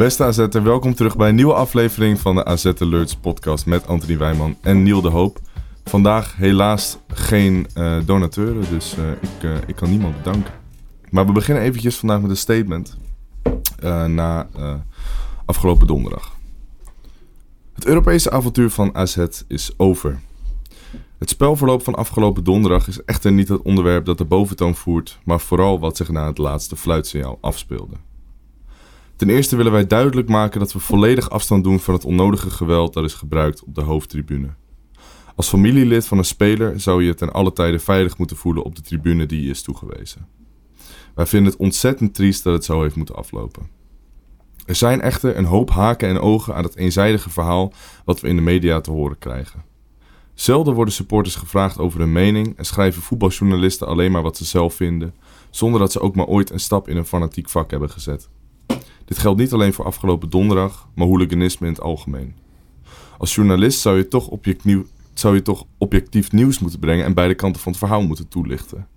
Beste AZ'er, welkom terug bij een nieuwe aflevering van de AZ Alerts podcast met Anthony Wijman en Niel de Hoop. Vandaag helaas geen eh, donateuren, dus eh, ik, eh, ik kan niemand bedanken. Maar we beginnen eventjes vandaag met een statement na afgelopen donderdag. Het Europese avontuur van AZ is over. Het spelverloop van afgelopen donderdag is echter niet het onderwerp dat de boventoon voert, maar vooral wat zich na het laatste fluitsignaal afspeelde. Ten eerste willen wij duidelijk maken dat we volledig afstand doen van het onnodige geweld dat is gebruikt op de hoofdtribune. Als familielid van een speler zou je je ten alle tijde veilig moeten voelen op de tribune die je is toegewezen. Wij vinden het ontzettend triest dat het zo heeft moeten aflopen. Er zijn echter een hoop haken en ogen aan het eenzijdige verhaal wat we in de media te horen krijgen. Zelden worden supporters gevraagd over hun mening en schrijven voetbaljournalisten alleen maar wat ze zelf vinden, zonder dat ze ook maar ooit een stap in een fanatiek vak hebben gezet. Dit geldt niet alleen voor afgelopen donderdag, maar hooliganisme in het algemeen. Als journalist zou je, toch objectief, zou je toch objectief nieuws moeten brengen en beide kanten van het verhaal moeten toelichten.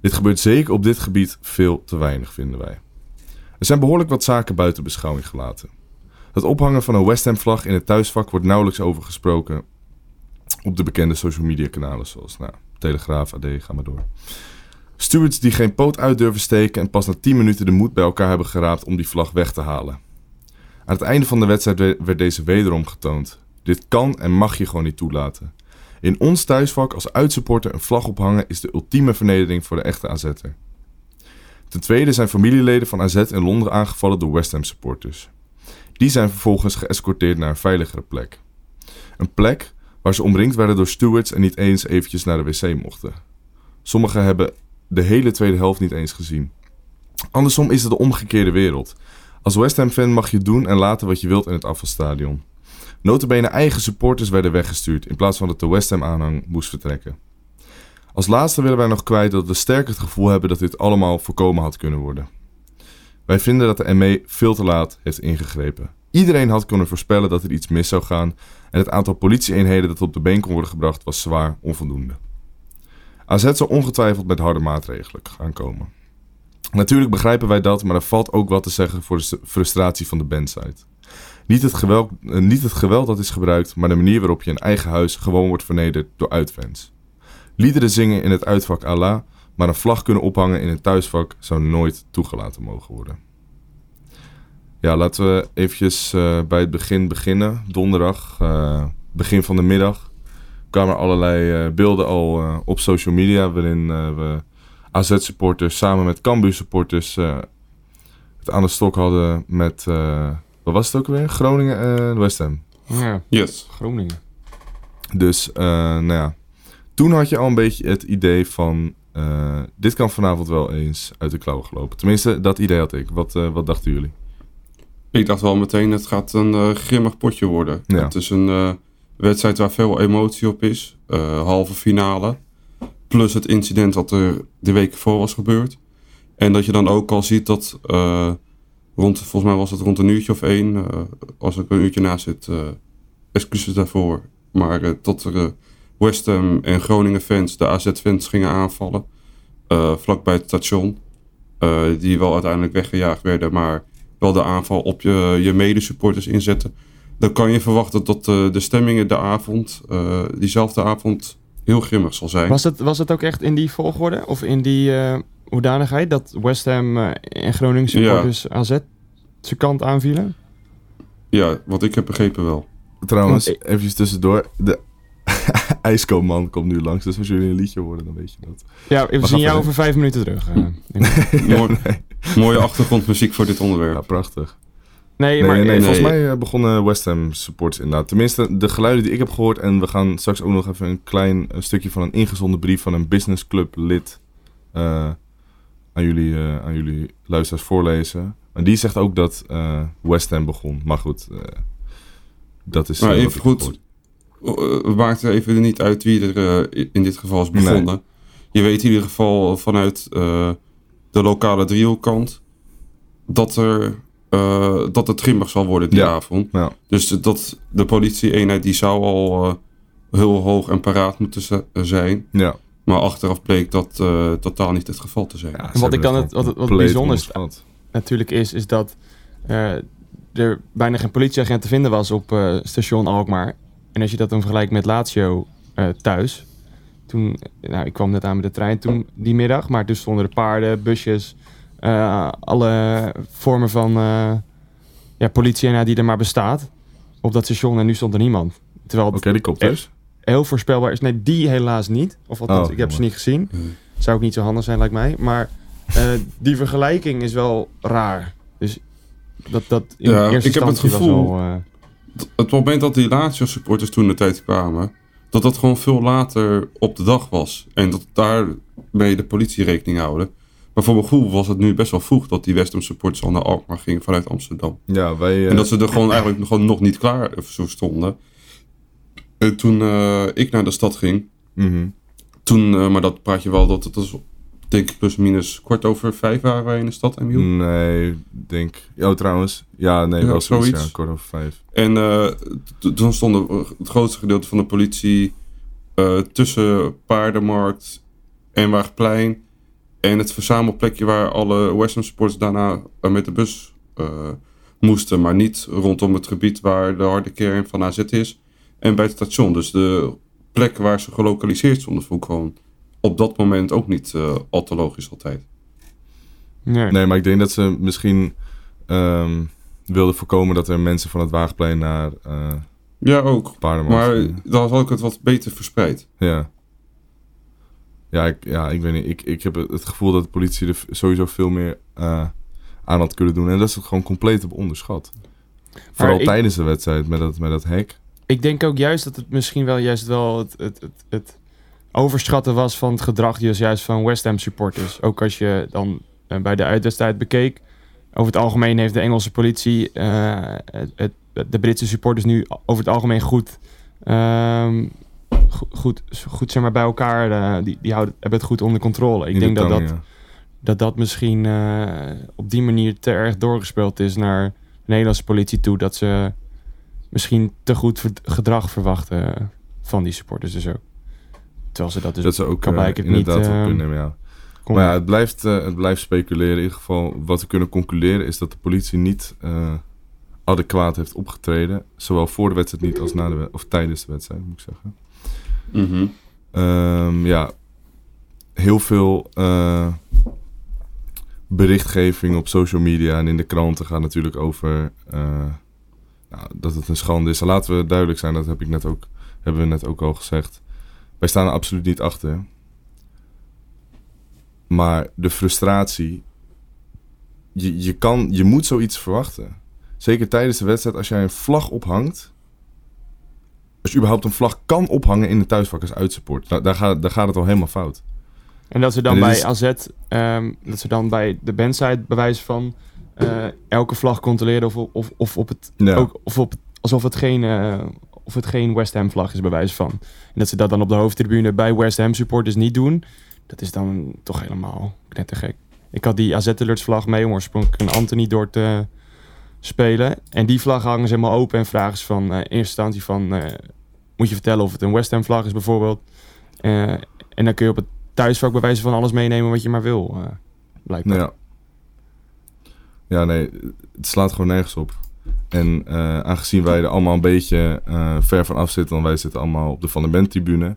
Dit gebeurt zeker op dit gebied veel te weinig, vinden wij. Er zijn behoorlijk wat zaken buiten beschouwing gelaten. Het ophangen van een West Ham vlag in het thuisvak wordt nauwelijks over gesproken op de bekende social media kanalen zoals nou, Telegraaf, AD, ga maar door. Stewards die geen poot uit durven steken en pas na 10 minuten de moed bij elkaar hebben geraapt om die vlag weg te halen. Aan het einde van de wedstrijd we- werd deze wederom getoond. Dit kan en mag je gewoon niet toelaten. In ons thuisvak als uitsupporter een vlag ophangen is de ultieme vernedering voor de echte AZ'er. Ten tweede zijn familieleden van AZ in Londen aangevallen door West Ham supporters. Die zijn vervolgens geëscorteerd naar een veiligere plek. Een plek waar ze omringd werden door stewards en niet eens eventjes naar de wc mochten. Sommigen hebben de hele tweede helft niet eens gezien. Andersom is het de omgekeerde wereld. Als West Ham fan mag je doen en laten wat je wilt in het afvalstadion. Notabene eigen supporters werden weggestuurd in plaats van dat de West Ham aanhang moest vertrekken. Als laatste willen wij nog kwijt dat we sterk het gevoel hebben dat dit allemaal voorkomen had kunnen worden. Wij vinden dat de ME veel te laat heeft ingegrepen. Iedereen had kunnen voorspellen dat er iets mis zou gaan en het aantal politieeenheden dat op de been kon worden gebracht was zwaar onvoldoende. AZ zal ongetwijfeld met harde maatregelen gaan komen. Natuurlijk begrijpen wij dat, maar er valt ook wat te zeggen voor de st- frustratie van de bandside. Niet het, geweld, eh, niet het geweld dat is gebruikt, maar de manier waarop je in eigen huis gewoon wordt vernederd door uitfans. Liederen zingen in het uitvak Allah, maar een vlag kunnen ophangen in het thuisvak zou nooit toegelaten mogen worden. Ja, laten we eventjes eh, bij het begin beginnen. Donderdag, eh, begin van de middag, kwamen er allerlei eh, beelden al eh, op social media... waarin eh, we AZ-supporters samen met Cambuur-supporters eh, het aan de stok hadden met... eh, wat was het ook weer? Groningen en West Ham. Ja, Yes. Groningen. Dus, eh, nou ja. Toen had je al een beetje het idee van... eh, dit kan vanavond wel eens uit de klauwen gelopen. Tenminste, dat idee had ik. Wat, eh, wat dachten jullie? Ik dacht wel meteen, het gaat een grimmig potje worden. Ja. Het is een eh, wedstrijd waar veel emotie op is. Eh, halve finale. Plus het incident dat er de week voor was gebeurd. En dat je dan ook al ziet dat eh, rond, volgens mij was het rond een uurtje of één. eh, als ik een uurtje naast zit, excuses daarvoor. Maar tot er West Ham en Groningen fans, de AZ fans gingen aanvallen. vlakbij het station. die wel uiteindelijk weggejaagd werden, maar wel de aanval op je, je medesupporters inzetten. Dan kan je verwachten dat eh, de stemming de avond, eh, diezelfde avond, heel grimmig zal zijn. Was het, was het ook echt in die volgorde? Of in die eh hoedanigheid dat West Ham en Groningen supporters AZ zijn kant aanvielen? Ja, wat ik heb begrepen wel. Trouwens, Want eventjes tussendoor. De ijskoopman komt nu langs. Dus als jullie een liedje horen, dan weet je dat. Ja, we zien jou over vijf minuten terug. eh. Mooi, Mooie achtergrondmuziek voor dit onderwerp. Ja, prachtig. Nee, Nee, maar nee, eh, volgens nee. mij eh, begonnen West Ham supporters inderdaad. Tenminste, de geluiden die ik heb gehoord. En we gaan straks ook nog even een klein eh, stukje van een ingezonden brief van een businessclub lid eh, aan, jullie, eh, aan jullie luisteraars voorlezen. Maar die zegt ook dat eh, West Ham begon. Maar goed, eh, dat is... Maar eh, wat even goed. Uh, het maakt even niet uit wie er in dit geval is begonnen. Je weet in ieder geval vanuit eh, de lokale driehoekkant dat er eh, dat het grimmig zal worden die Ja. avond. Ja. Dus dat de politie-eenheid die zou al eh, heel hoog en paraat moeten zijn. Ja. Maar achteraf bleek dat eh, totaal niet het geval te zijn. Ja, En wat ik dan het, wat, wat het bijzonderste natuurlijk is, is dat eh, er bijna geen politieagent te vinden was op eh, station Alkmaar. En als je dat dan vergelijkt met Lazio eh, thuis. Toen, nou, ik kwam net aan met de trein toen die middag, maar toen stonden er paarden, busjes, eh, alle vormen van eh ja, politie die er maar bestaat op dat station. En nu stond er niemand. Terwijl het Oké, die komt dus. heel voorspelbaar is. Nee, die helaas niet. Of althans, Oh, ik heb ze niet gezien. Hmm. Zou ook niet zo handig zijn, lijkt mij. Maar eh, die vergelijking is wel raar. Dus dat, dat in Ja, eerste ik heb het gevoel- wel, Het moment dat die Lazio supporters toen de tijd kwamen, dat dat gewoon veel later op de dag was. En dat daarmee de politie rekening houden. Maar voor mijn gevoel was het nu best wel vroeg dat die West Ham supporters al naar Alkmaar gingen vanuit Amsterdam. Ja, wij... eh, En dat ze er gewoon eigenlijk nog- gewoon nog niet klaar voor stonden. En toen eh, ik naar de stad ging, mhm. toen, eh, maar dat praat je wel, dat het was denk ik plus minus kwart over vijf waren wij in de stad, Emiel. Nee, ik denk... Oh, trouwens. Ja, nee, Ja, wel zoiets. Ja, kwart over vijf. En eh, toen stond het grootste gedeelte van de politie eh, tussen Paardenmarkt en Waagplein. En het verzamelplekje waar alle West Ham supporters daarna eh, met de bus eh, moesten. Maar niet rondom het gebied waar de harde kern van AZ is. En bij het station. Dus de plek waar ze gelokaliseerd stonden vond ik gewoon op dat moment ook niet eh, al te logisch altijd. nee. Nee, maar ik denk dat ze misschien ehm, wilden voorkomen dat er mensen van het Waagplein naar eh Ja, ook. Paardenmarkt Maar dan had ik het wat beter verspreid. Ja. Ja, ik, ja, ik weet niet. Ik, ik heb het gevoel dat de politie er sowieso veel meer eh, aan had kunnen doen. En dat is het gewoon compleet op onderschat. Vooral ik- tijdens de wedstrijd met dat, met dat hek. Ik denk ook juist dat het misschien wel juist wel het, het, het, het overschatten was van het gedrag dus juist van West Ham supporters. Ook als je dan eh, bij de uitwedstrijd bekeek. Over het algemeen heeft de Engelse politie eh, het, de Britse supporters nu over het algemeen goed, ehm, goed, goed zeg maar, bij elkaar. eh, die, die houden, hebben het goed onder controle. Ik denk dat dat, ja. dat dat misschien eh, op die manier te erg doorgespeeld is naar de Nederlandse politie toe. Dat ze misschien te goed gedrag verwachten van die supporters dus ook. Terwijl ze dat dus dat ze ook kan eh, blijken inderdaad niet, kunnen ja. Maar ja, het blijft, het blijft speculeren. In ieder geval, wat we kunnen concluderen is dat de politie niet adequaat heeft opgetreden. Zowel voor de wedstrijd niet als na de of tijdens de wedstrijd, moet ik zeggen. Mhm. Ehm, ja, heel veel eh, berichtgeving op social media en in de kranten gaat natuurlijk over eh, nou, dat het een schande is. En laten we duidelijk zijn, dat heb ik net ook, hebben we net ook al gezegd. Wij staan er absoluut niet achter. Maar de frustratie, je, je, kan, je moet zoiets verwachten. Zeker tijdens de wedstrijd, als jij een vlag ophangt. Als je überhaupt een vlag kan ophangen in de thuisvak als uitsupport. Nou, daar, gaat, daar gaat het al helemaal fout. En dat ze dan bij is- AZ, ehm, dat ze dan bij de bandside bewijs van eh, elke vlag controleren of, of, of op het, Ja. ook, of op, alsof het geen, eh, of het geen West Ham vlag is bewijs van. En dat ze dat dan op de hoofdtribune bij West Ham supporters niet doen, dat is dan toch helemaal knettergek. Ik had die AZ Alerts vlag mee om oorspronkelijk een Anthony door te spelen. En die vlag hangen ze helemaal open en vragen ze van eh, in eerste instantie van, eh, moet je vertellen of het een West Ham vlag is bijvoorbeeld. Eh, en dan kun je op het thuisvak bij wijze van alles meenemen wat je maar wil. eh blijkbaar. Ja. Ja, nee, het slaat gewoon nergens op. En eh, aangezien wij er allemaal een beetje ver van af zitten, want wij zitten allemaal op de Van der Bent tribune.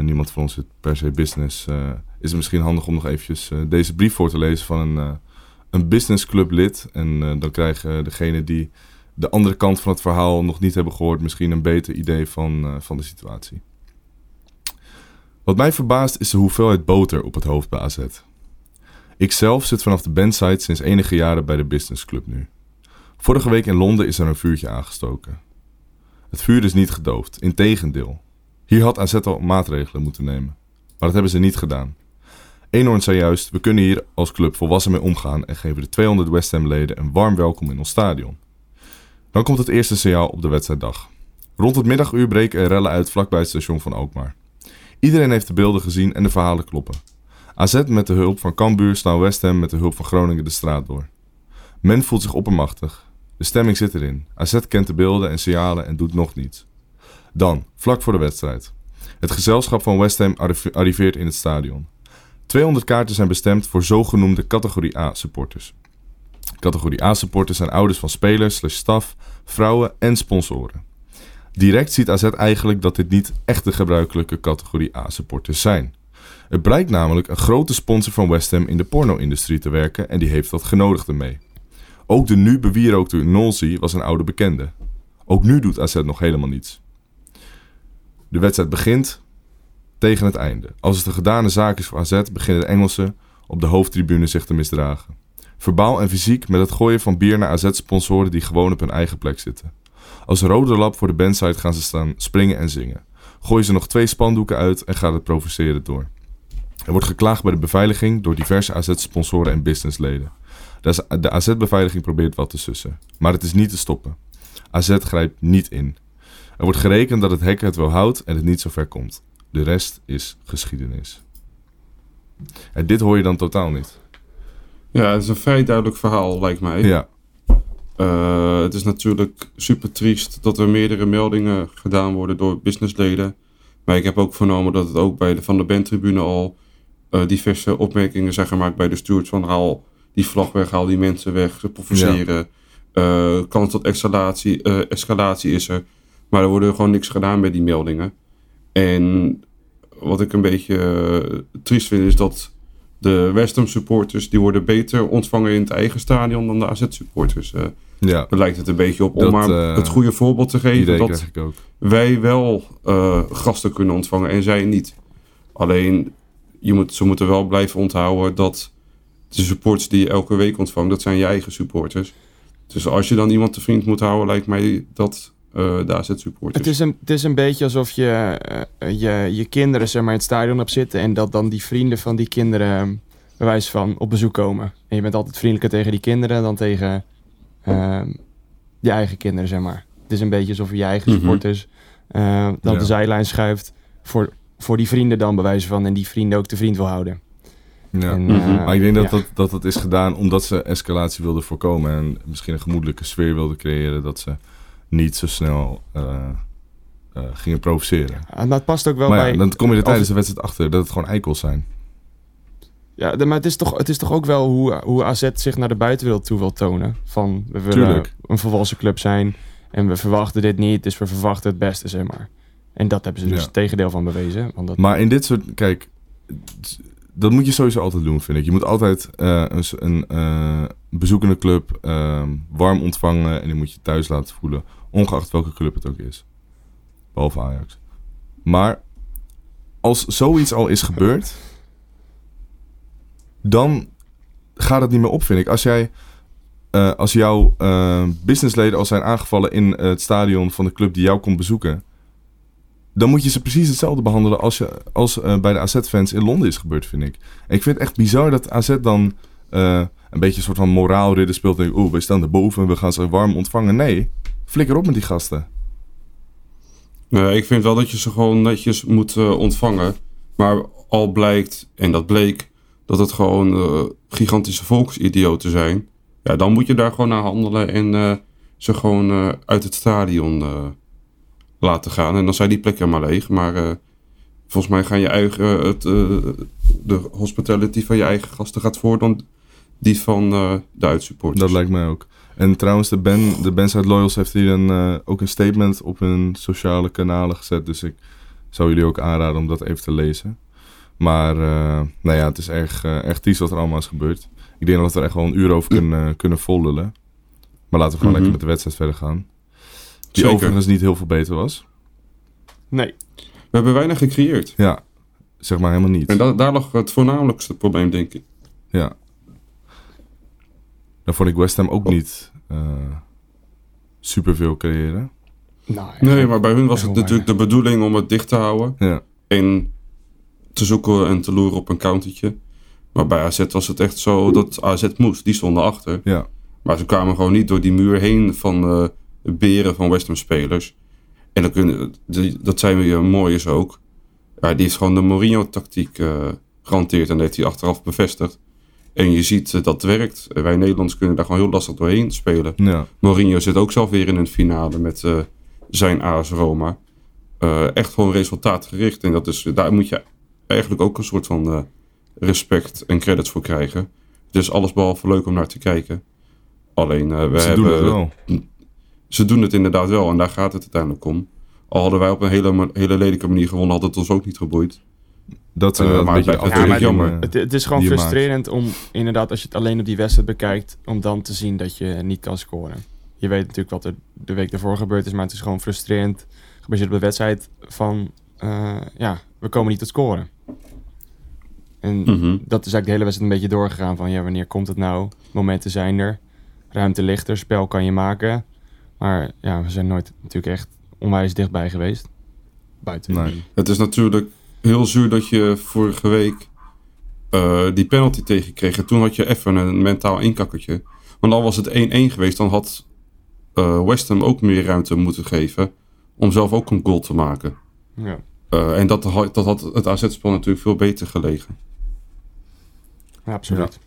niemand van ons zit per se business. is het misschien handig om nog eventjes deze brief voor te lezen van een, een businessclub lid. En dan krijgen degene die de andere kant van het verhaal nog niet hebben gehoord, misschien een beter idee van, eh, van de situatie. Wat mij verbaast is de hoeveelheid boter op het hoofd bij AZ. Ikzelf zit vanaf de bandsite sinds enige jaren bij de Business Club nu. Vorige week in Londen is er een vuurtje aangestoken. Het vuur is niet gedoofd, integendeel. Hier had AZ al maatregelen moeten nemen. Maar dat hebben ze niet gedaan. Eenhoorn zei juist, we kunnen hier als club volwassen mee omgaan en geven de 200 West Ham leden een warm welkom in ons stadion. Dan komt het eerste signaal op de wedstrijddag. Rond het middaguur breken er rellen uit vlakbij het station van Alkmaar. Iedereen heeft de beelden gezien en de verhalen kloppen. AZ met de hulp van Cambuur slaan West Ham met de hulp van Groningen de straat door. Men voelt zich oppermachtig. De stemming zit erin. AZ kent de beelden en signalen en doet nog niets. Dan, vlak voor de wedstrijd. Het gezelschap van West Ham arrive- arriveert in het stadion. 200 kaarten zijn bestemd voor zogenoemde categorie A supporters. Categorie A supporters zijn ouders van spelers, slash staf, vrouwen en sponsoren. Direct ziet AZ eigenlijk dat dit niet echt de gebruikelijke categorie A supporters zijn. Het blijkt namelijk een grote sponsor van West Ham in de porno-industrie te werken en die heeft wat genodigden mee. Ook de nu bewierookte Nolsey was een oude bekende. Ook nu doet AZ nog helemaal niets. De wedstrijd begint tegen het einde. Als het een gedane zaak is voor AZ, beginnen de Engelsen op de hoofdtribune zich te misdragen. Verbaal en fysiek met het gooien van bier naar AZ-sponsoren die gewoon op hun eigen plek zitten. Als rode lap voor de bandside gaan ze staan springen en zingen. Gooien ze nog twee spandoeken uit en gaat het provoceren door. Er wordt geklaagd bij de beveiliging door diverse AZ-sponsoren en businessleden. De de AZ-beveiliging probeert wat te sussen, maar het is niet te stoppen. AZ grijpt niet in. Er wordt gerekend dat het hek het wel houdt en het niet zo ver komt. De rest is geschiedenis. En dit hoor je dan totaal niet. Ja, het is een vrij duidelijk verhaal, lijkt mij. Ja, Eh, het is natuurlijk super triest dat er meerdere meldingen gedaan worden door businessleden. Maar ik heb ook vernomen dat het ook bij de Van de Bandtribune al eh, diverse opmerkingen zijn gemaakt bij de stewards van haal die vlag weg, haal die mensen weg, ze provoceren. Eh, kans tot escalatie, escalatie is er. Maar er wordt gewoon niks gedaan bij die meldingen. En wat ik een beetje triest vind is dat de West Ham supporters die worden beter ontvangen in het eigen stadion dan de AZ supporters. Eh ja. daar lijkt het een beetje op om Dat, maar eh, het goede voorbeeld te geven dat wij wel eh, gasten kunnen ontvangen en zij niet. Alleen je moet, ze moeten wel blijven onthouden dat de supporters die je elke week ontvangt, dat zijn je eigen supporters. Dus als je dan iemand te vriend moet houden, lijkt mij dat eh de AZ-supporters. Het is, een, het is een beetje alsof je, eh, je je kinderen zeg maar, in het stadion hebt zitten en dat dan die vrienden van die kinderen eh, bij wijze van op bezoek komen. En je bent altijd vriendelijker tegen die kinderen dan tegen eh, je eigen kinderen, zeg maar. Het is een beetje alsof je je eigen Mhm. supporters eh, dan Ja. de zijlijn schuift voor, voor die vrienden dan bij wijze van en die vrienden ook te vriend wil houden. Ja. En, Mhm. Maar ik denk dat, ja. dat, dat dat is gedaan omdat ze escalatie wilden voorkomen. En misschien een gemoedelijke sfeer wilden creëren. Dat ze niet zo snel eh, eh, gingen provoceren. En dat past ook wel maar bij... ja, dan kom je er tijdens de wedstrijd achter dat het gewoon eikels zijn. Ja, maar het is toch, het is toch ook wel hoe, hoe AZ zich naar de buitenwereld toe wil tonen. Van, we willen Tuurlijk. een volwassen club zijn en we verwachten dit niet, dus we verwachten het beste, zeg maar. En dat hebben ze dus Ja. het tegendeel van bewezen. Want dat, Maar in dit soort... Kijk, dat moet je sowieso altijd doen, vind ik. Je moet altijd eh, een, een bezoekende club eh, warm ontvangen. En die moet je thuis laten voelen. Ongeacht welke club het ook is. Behalve Ajax. Maar als zoiets al is gebeurd... dan gaat het niet meer op, vind ik. Als jij... eh, als jouw eh, businessleden al zijn aangevallen in het stadion van de club die jou komt bezoeken dan moet je ze precies hetzelfde behandelen als, je, als eh, bij de AZ-fans in Londen is gebeurd, vind ik. En ik vind het echt bizar dat AZ dan een beetje een soort van moraalridder speelt. En oeh, we staan erboven en we gaan ze warm ontvangen. Nee, flikker op met die gasten. Nee, ik vind wel dat je ze gewoon netjes moet eh, ontvangen. Maar al blijkt, en dat bleek, dat het gewoon eh, gigantische volksidioten zijn. Ja, dan moet je daar gewoon naar handelen en eh, ze gewoon uit het stadion laten gaan. En dan zijn die plekken maar leeg. Maar volgens mij gaan je eigen, het, de hospitality van je eigen gasten gaat voor dan die van eh de uitsupporters. Dat lijkt mij ook. En trouwens, de, ben, de Bandside Loyals heeft hier een, eh, ook een statement op hun sociale kanalen gezet. Dus ik zou jullie ook aanraden om dat even te lezen. Maar eh, nou ja, het is erg, erg triest wat er allemaal is gebeurd. Ik denk dat we er echt wel een uur over kunnen, kunnen vollullen. Maar laten we gewoon Mhm. lekker met de wedstrijd verder gaan. Die Zeker. overigens niet heel veel beter was. nee, We hebben weinig gecreëerd. Ja, zeg maar helemaal niet. En da- daar lag het voornamelijkste probleem, denk ik. Ja. Dan vond ik West Ham ook niet eh superveel creëren. nou, Nee, maar bij hun was het natuurlijk de bedoeling om het dicht te houden. Ja. En te zoeken en te loeren op een countertje. Maar bij AZ was het echt zo dat AZ moest. Die stonden achter. Ja. Maar ze kwamen gewoon niet door die muur heen van eh beren van West Ham spelers. En dan kunnen, dat zijn weer mooi is ook. Ja, die heeft gewoon de Mourinho-tactiek eh gehanteerd. En dat heeft hij achteraf bevestigd. En je ziet eh, dat het werkt. Eh, Wij Nederlanders kunnen daar gewoon heel lastig doorheen spelen. Ja. Mourinho zit ook zelf weer in een finale met eh, zijn AS Roma. Echt gewoon resultaatgericht. En dat is, daar moet je eigenlijk ook een soort van respect en credits voor krijgen. Het is allesbehalve leuk om naar te kijken. Alleen, we Ze hebben, doen het wel. ze doen het inderdaad wel en daar gaat het uiteindelijk om. Al hadden wij op een hele, hele lelijke manier gewonnen, had het ons ook niet geboeid. Dat is inderdaad maar een beetje bij- de Ja, maar afweging, jammer. eh, Het, het is gewoon maakt. frustrerend om inderdaad, als je het alleen op die wedstrijd bekijkt, om dan te zien dat je niet kan scoren. Je weet natuurlijk wat er de week daarvoor gebeurd is, maar het is gewoon frustrerend gebaseerd op de wedstrijd van, eh, ja, we komen niet tot scoren. En Mhm. dat is eigenlijk de hele wedstrijd een beetje doorgegaan van, ja, wanneer komt het nou? Momenten zijn er, ruimte ligt er, spel kan je maken. Maar ja, we zijn nooit natuurlijk echt onwijs dichtbij geweest. Buiten. Nee. Het is natuurlijk heel zuur dat je vorige week eh, die penalty tegenkreeg. En toen had je even een mentaal inkakkertje. Want al was het 1-1 geweest, dan had eh West Ham ook meer ruimte moeten geven. Om zelf ook een goal te maken. Ja. Eh, en dat, had- dat had het AZ-spel natuurlijk veel beter gelegen. Ja, absoluut.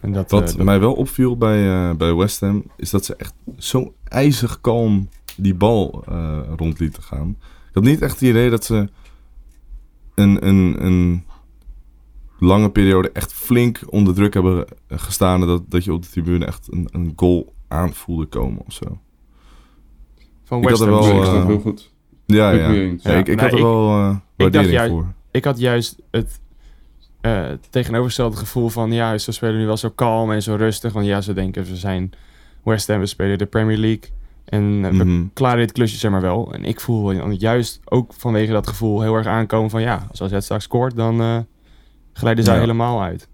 En dat, Wat dat- mij wel opviel bij, eh, bij West Ham, is dat ze echt zo ijzig kalm die bal eh rond lieten gaan. Ik had niet echt het idee dat ze een, een, een lange periode echt flink onder druk hebben gestaan. En dat, dat je op de tribune echt een, een goal aanvoelde komen of zo. van ik West had er Ham wel, ik zeker. snap eh, heel goed. Ja, Ik ja. Ja, ik, ik had er nee, wel eh waardering juist- voor. Ik had juist het eh, tegenovergestelde gevoel van... ja, ze spelen nu wel zo kalm en zo rustig. Want ja, ze denken, we zijn West Ham, we spelen de Premier League. En eh, we Mhm. klaren dit klusje zeg maar wel. En ik voel juist ook vanwege dat gevoel heel erg aankomen van... ja, als AZ straks scoort, dan eh glijden zij Ja. helemaal uit.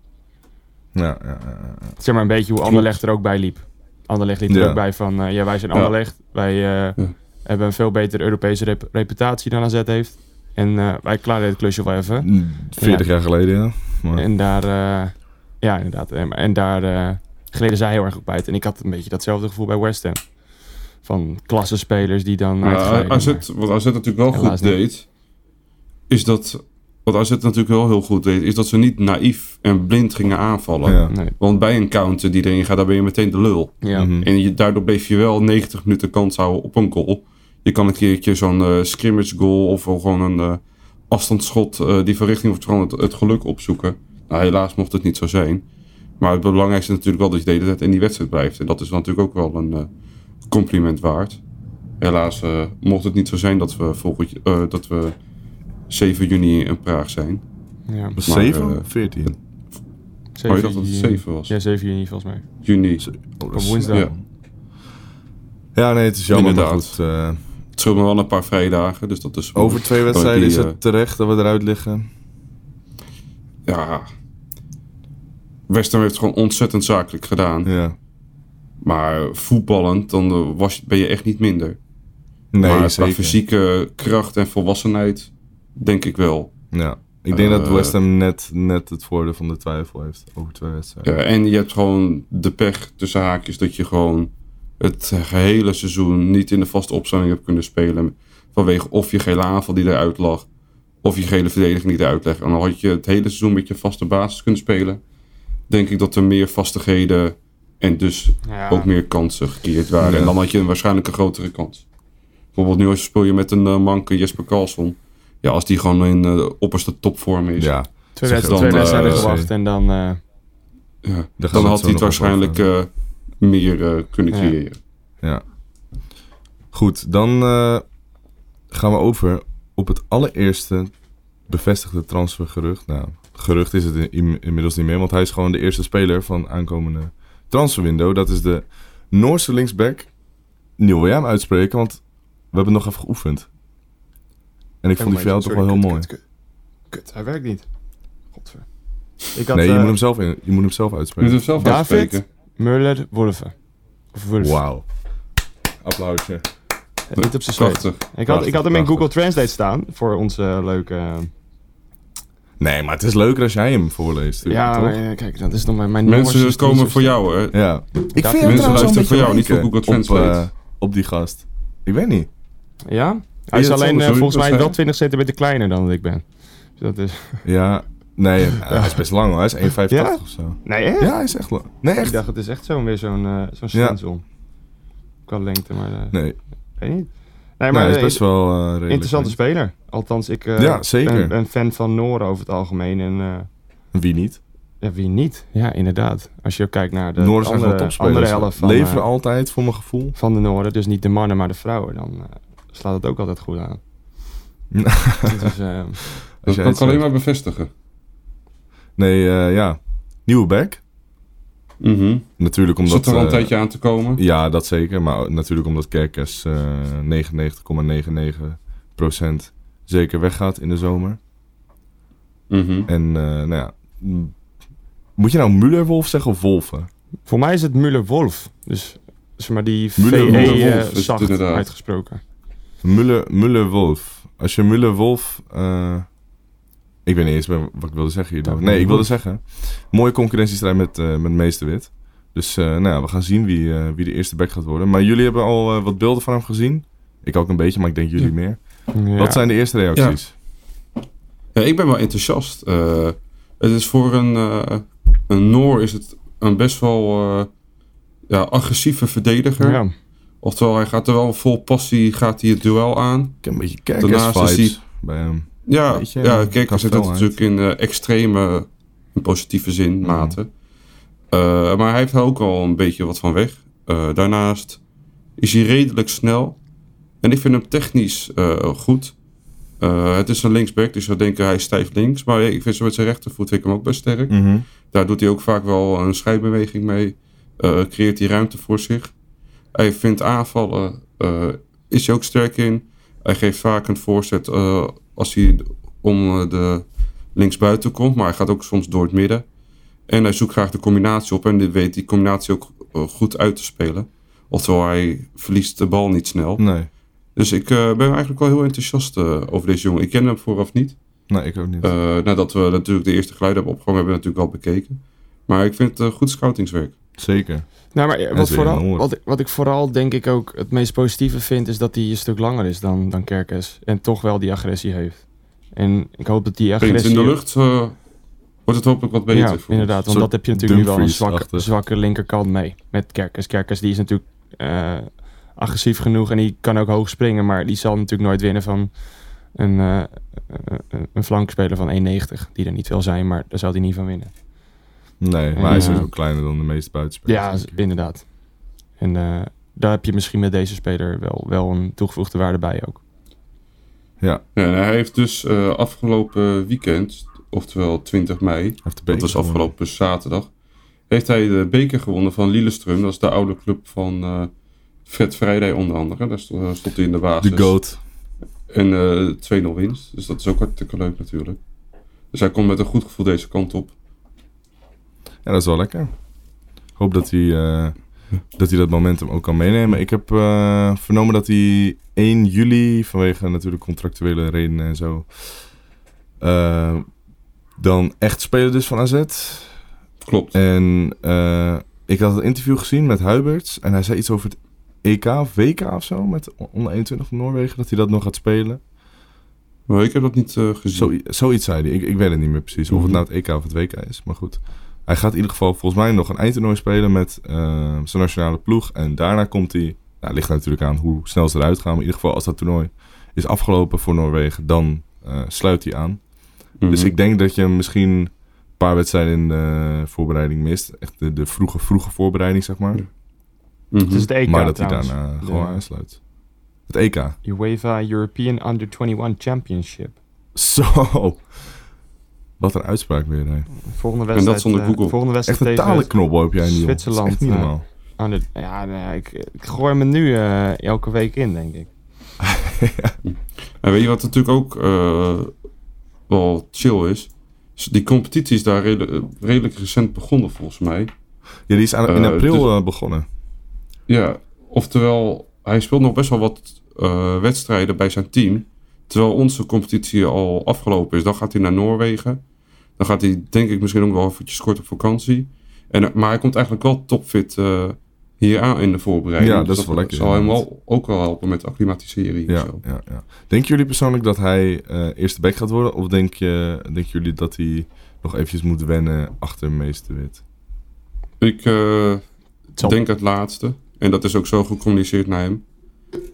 Ja, ja, ja, ja. Zeg maar een beetje hoe Anderlecht er ook bij liep. Anderlecht liep er ook bij van... eh, ja, wij zijn Ja. Anderlecht. Wij eh, hebben een veel betere Europese rep- reputatie dan AZ heeft. En eh, wij klaren dit klusje wel even. Mm, 40 jaar geleden, ja. Maar, En daar, eh, ja, inderdaad. En, en daar eh, gleden zij heel erg op uit. En ik had een beetje datzelfde gevoel bij West Ham. Van klassenspelers die dan uitglijden. AZ, wat AZ natuurlijk wel goed niet. deed, is dat. Wat AZ natuurlijk wel heel goed deed, is dat ze niet naïef en blind gingen aanvallen. Ja. Nee. Want bij een counter die erin gaat, daar ben je meteen de lul. Ja. Mhm. En je, daardoor bleef je wel 90 minuten kans houden op een goal. Je kan een keertje zo'n eh, scrimmage goal of gewoon een eh, afstandsschot eh, die van richting of gewoon het, het geluk opzoeken. Nou, helaas mocht het niet zo zijn. Maar het belangrijkste is natuurlijk wel dat je de hele tijd in die wedstrijd blijft. En dat is natuurlijk ook wel een eh, compliment waard. Helaas eh, mocht het niet zo zijn dat we, volgend, eh, dat we 7 juni in Praag zijn. ja. Was Maar, 7? eh, 14? Oh, je dacht dat het 7 was? Ja, 7 juni volgens mij. Juni. Oh, Op is- woensdag. Ja. Ja, nee, het is jammer. Inderdaad. goed, eh, Het scheelt me wel een paar vrijdagen, dus dat is... over twee wedstrijden die, is het terecht dat we eruit liggen. ja. West Ham heeft het gewoon ontzettend zakelijk gedaan. Ja. Maar voetballend, dan eh, was, ben je echt niet minder. Nee, maar qua fysieke kracht en volwassenheid, denk ik wel. Ja. Ik denk dat Eh, West Ham net, net het voordeel van de twijfel heeft over twee wedstrijden. Ja, en je hebt gewoon de pech tussen haakjes dat je gewoon het gehele seizoen niet in de vaste opstelling hebt kunnen spelen. Vanwege of je gele aanval die eruit lag, of je gele verdediging die eruit lag. En dan had je het hele seizoen met je vaste basis kunnen spelen. Denk ik dat er meer vastigheden en dus Ja. ook meer kansen gecreëerd waren. Ja. En dan had je een waarschijnlijk een grotere kans. Bijvoorbeeld nu als je speel je met een eh, manke Jesper Karlsson. Ja, als die gewoon in eh, de opperste topvorm is. Ja, Twee, dan, twee wedstrijden eh, gewacht en dan... eh, Ja, dan het had hij het waarschijnlijk eh, meer eh, kunnen creëren. ja. Goed, dan eh, gaan we over op het allereerste bevestigde transfergerucht. Nou, gerucht is het in- inmiddels niet meer, want hij is gewoon de eerste speler van aankomende transferwindow. Dat is de Noorse linksback. Neil, wil jij hem uitspreken? Want we hebben nog even geoefend. En ik vond die jou toch wel heel mooi. Kut, hij werkt niet. Godver. Ik had Nee, je eh, moet hem zelf, in, je moet hem zelf Je moet uitspreken. het zelf David? uitspreken. Muller Wolven. Of Wolf. Wauw. Applausje. Niet op zijn. Prachtig. Ik had, ik had hem in. Google Translate staan voor onze leuke... Nee, maar het is leuker als jij hem voorleest. Ja, toch? maar, eh, kijk, dat is nog mijn, mijn Mensen komen zo voor jou, hè? Ja. Ik vind mensen luisteren voor jou, niet voor Google op, Translate. eh, op die gast. Ik weet niet. Ja? Hij is alleen eh, volgens mij wel je? 20 centimeter kleiner dan dat ik ben. Dus dat is... Ja, nee, hij is best lang hoor. Hij is 1,85 Ja? of zo. Nee, hè? Ja, hij is echt lang. Nee, Ik echt? dacht, het is echt zo'n weer zo'n eh zo'n Ja. stencil. Qua lengte, maar uh, Nee, weet niet. Nee, nee maar hij is eh, best wel eh, interessante speler. Althans, ik eh, Ja, zeker. ben, ben fan van Noren over het algemeen. En eh, Wie niet? ja, wie niet? Ja, inderdaad. Als je ook kijkt naar de Noorden andere, andere helft van, Leveren altijd, voor mijn gevoel. van de Noorden. Dus niet de mannen, maar de vrouwen. Dan slaat het ook altijd goed aan. dus, eh, Dat kan alleen maar bevestigen. Nee, eh, ja. Nieuwe back. Mhm. Natuurlijk omdat... Zit er al een eh, tijdje aan te komen. Ja, dat zeker. Maar natuurlijk omdat Kerkers eh 99,99% zeker weggaat in de zomer. Mhm. En eh, nou ja... Moet je nou Mullerwolf zeggen of Wolven? voor mij is het Müller-Wolf. Dus zeg maar die Müller- VE Müller-Wolf eh, zacht uitgesproken. Muller, Muller-Wolf. Als je Muller-Wolf... eh, ik weet niet eens wat ik wilde zeggen hierdoor. Ja, Nee, ik wilde zeggen... Mooie concurrentiestrijd met, eh met Meesterwit. Dus eh, nou ja, we gaan zien wie, eh, wie de eerste back gaat worden. Maar jullie hebben al wat beelden van hem gezien. Ik ook een beetje, maar ik denk jullie Ja. meer. Ja. Wat zijn de eerste reacties? Ja, ik ben wel enthousiast. Het is voor een, een Noor is het een best wel ja, agressieve verdediger. Ja. Oftewel, hij gaat er wel vol passie gaat hij het duel aan. Ik heb een beetje Kerkers-vibes bij hem. Ja, ja kijk, hij zit het felheid. natuurlijk in eh, extreme, in positieve zin, Mhm. mate. Eh, maar hij heeft er ook al een beetje wat van weg. Eh, daarnaast is hij redelijk snel. En ik vind hem technisch goed. Het is een linksback, dus we denken hij is stijf links. Maar ik vind zo met zijn rechtervoet vind ik hem ook best sterk. Mhm. Daar doet hij ook vaak wel een scheidbeweging mee. Creëert hij ruimte voor zich. Hij vindt aanvallen, is hij ook sterk in. Hij geeft vaak een voorzet als hij om eh, de linksbuiten komt. Maar hij gaat ook soms door het midden. En hij zoekt graag de combinatie op. En dit weet die combinatie ook eh, goed uit te spelen. Oftewel, hij verliest de bal niet snel. Nee. Dus ik eh, ben eigenlijk wel heel enthousiast over deze jongen. Ik ken hem vooraf niet. nee, ik ook niet. Eh, nadat we natuurlijk de eerste geluiden hebben opgevangen, hebben we natuurlijk al bekeken. Maar ik vind het goed scoutingswerk. Zeker. Nou, maar is wat, vooral, wat, ik- wat ik vooral denk ik ook het meest positieve vind, is dat hij een stuk langer is dan, dan Kerkes. En toch wel die agressie heeft. En ik hoop dat die agressie... in de lucht eh, wordt het hopelijk wat beter. Ja, inderdaad. Want dat heb je natuurlijk nu wel een zwakke, zwakke linkerkant mee. Met Kerkers. Kerkers die is natuurlijk eh, agressief genoeg en die kan ook hoog springen. Maar die zal natuurlijk nooit winnen van een, eh, een- een flankspeler van 1,90. Die er niet veel zijn, maar daar zal hij niet van winnen. Nee, maar En, hij is eh, dus ook kleiner dan de meeste buitenspelers. Ja, inderdaad. En eh, daar heb je misschien met deze speler wel, wel een toegevoegde waarde bij ook. Ja, Ja, en hij heeft dus eh, afgelopen weekend, oftewel 20 mei, dat was gewonnen. afgelopen zaterdag, heeft hij de beker gewonnen van Lillestrøm. Dat is de oude club van eh Fred Vrijdij onder andere. Daar stond, daar stond hij in de basis. De GOAT. En eh 2-0 winst. Dus dat is ook hartstikke leuk natuurlijk. Dus hij komt met een goed gevoel deze kant op. Ja, dat is wel lekker. Ik hoop dat hij, eh, dat hij dat momentum ook kan meenemen. Ik heb eh, vernomen dat hij 1 juli, vanwege natuurlijk contractuele redenen en zo, eh, dan echt speler dus van AZ. Klopt. En ik had het interview gezien met Huiberts en hij zei iets over het EK of WK of zo, met onder 21 van Noorwegen, dat hij dat nog gaat spelen. Maar ik heb dat niet gezien. Zo, zoiets zei hij. Ik, ik weet het niet meer precies. Of het Mhm. nou het EK of het WK is. Maar goed. Hij gaat in ieder geval volgens mij nog een eindtoernooi spelen met eh, zijn nationale ploeg. En daarna komt hij... Nou, ligt er natuurlijk aan hoe snel ze eruit gaan. Maar in ieder geval als dat toernooi is afgelopen voor Noorwegen, dan eh, sluit hij aan. Mhm. Dus ik denk dat je misschien een paar wedstrijden in de voorbereiding mist. Echt de, de vroege, vroege voorbereiding, zeg maar. Mhm. Het is het EK maar dat hij daarna De gewoon aansluit. Het EK. UEFA European Under 21 Championship. Zo. Wat een uitspraak weer. Hè. Volgende dat wedstrijd, zonder eh, Google. volgende Echt wedstrijd een tegen talenknobbel heb jij niet. Zwitserland, Dat is echt niet eh, normaal. Under, ja, nee, ik, ik gooi me nu eh, elke week in, denk ik. En weet je wat natuurlijk ook eh, wel chill is? Die competitie is daar redelijk, redelijk recent begonnen volgens mij. Ja, die is aan, in april dus- begonnen. Ja, oftewel, hij speelt nog best wel wat eh, wedstrijden bij zijn team. Terwijl onze competitie al afgelopen is. Dan gaat hij naar Noorwegen. Dan gaat hij denk ik misschien ook wel eventjes kort op vakantie. En, maar hij komt eigenlijk wel topfit eh, hier aan in de voorbereiding. Ja, dat Dus is wel lekker, zal hem wel, ook wel helpen met acclimatisering. en Ja, zo. ja, ja. Denken jullie persoonlijk dat hij eh, eerste back gaat worden? Of denk je, denken jullie dat hij nog eventjes moet wennen achter Meester Wit? Ik eh, denk het laatste. En dat is ook zo gecommuniceerd naar hem.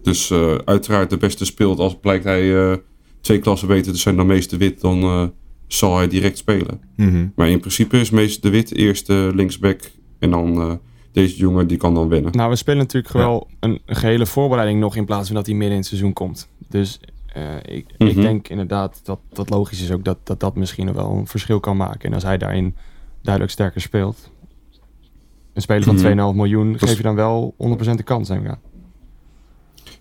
Dus eh, uiteraard de beste speelt. Als blijkt hij eh, twee klassen beter te zijn dan Meester Wit, dan eh, zal hij direct spelen. Mhm. Maar in principe is Meester de Wit eerste linksback. En dan eh, deze jongen, die kan dan wennen. Nou, we spelen natuurlijk wel een, gehele voorbereiding nog in plaats van dat hij midden in het seizoen komt. Dus eh, ik, ik Mhm. denk inderdaad dat dat logisch is ook dat dat, dat misschien nog wel een verschil kan maken. En als hij daarin duidelijk sterker speelt. Een speler van Mhm. 2,5 miljoen is- geef je dan wel 100% de kans, denk ik aan.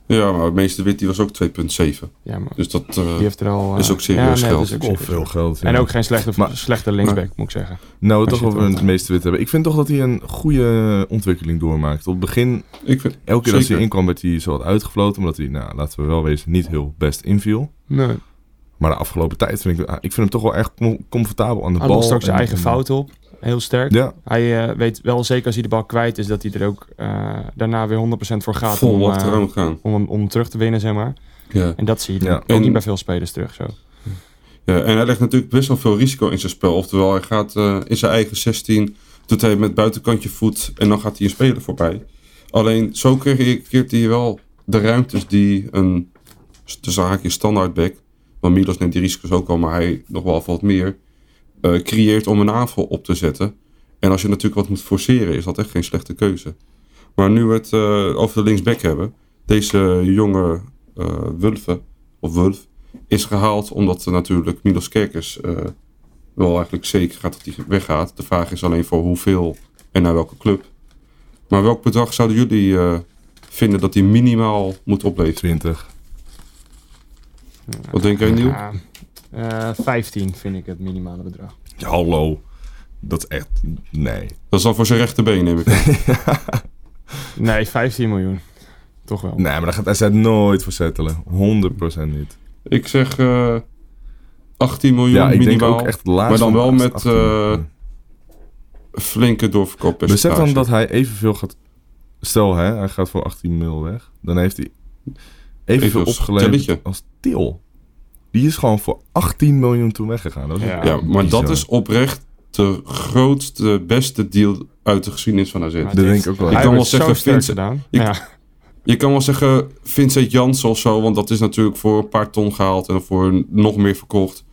Ja, maar Meester Wit die was ook 2,7. Ja, maar Dus dat eh, die heeft er al... eh, is ook serieus nee, geld. dat is ook Of serieus veel geld. ja. En ook geen slechte, Maar- slechte linksback, moet ik zeggen. Nou, Als toch over het Meester Wit hebben. Ik vind toch dat hij een goede ontwikkeling doormaakt. Op het begin, ik vind, elke keer als hij inkwam, werd hij zo wat uitgefloten. Omdat hij, nou, laten we wel wezen, niet heel best inviel. Nee. Maar de afgelopen tijd vind ik, ah, ik vind hem toch wel echt com- comfortabel aan de Hij bal. lost ook zijn En- eigen en- fouten op. Heel sterk. Ja, Hij eh, weet wel zeker als hij de bal kwijt is, dat hij er ook eh, daarna weer 100% voor gaat. vol om, eh, gaan. om, hem- om terug te winnen, zeg maar. Ja. En dat zie je Ja. ook En- niet bij veel spelers terug. Zo. ja, en hij legt natuurlijk best wel veel risico in zijn spel. Oftewel, hij gaat eh, in zijn eigen 16, doet hij met buitenkantje voet en dan gaat hij een speler voorbij. Alleen zo creëert hij wel de ruimtes die een tussen haakjes standaardback, want Milos neemt die risico's ook al, maar hij nog wel wat meer, eh, creëert om een aanval op te zetten. En als je natuurlijk wat moet forceren, is dat echt geen slechte keuze. Maar nu we het eh, over de linksback hebben, deze jonge eh Wulfe, of Wulf, is gehaald omdat er natuurlijk Milos Kerkers eh, wel eigenlijk zeker gaat dat hij weggaat. De vraag is alleen voor hoeveel en naar welke club. Maar welk bedrag zouden jullie eh, vinden dat hij minimaal moet opleveren? 20. Wat denk jij, Nieuw? Ja, eh, 15 vind ik het minimale bedrag. Ja, hallo. Dat is echt... Nee. Dat is dan voor zijn rechterbeen, neem ik. Nee, 15 miljoen. Toch wel. Nee, maar daar gaat SZ nooit voor settelen. 100% niet. Ik zeg eh 18 miljoen Ja, ik minimaal. denk ook echt laatst maar dan wel met eh, 18. flinke doorverkooppercentage. Besef dan dat hij evenveel gaat... Stel, hè, hij gaat voor 18 mil weg. Dan heeft hij evenveel Even als opgeleverd als Til. Die is gewoon voor 18 miljoen toen weggegaan. Dat is Ja. Ja, maar bizar. dat is oprecht de grootste, beste deal uit de geschiedenis van AZ. Dat denk ik ook wel. Ik Hij kan wel zeggen, Vincent- gedaan. ik- ja. Je kan wel zeggen Vincent Janssen of zo, want dat is natuurlijk voor een paar ton gehaald en voor nog meer verkocht.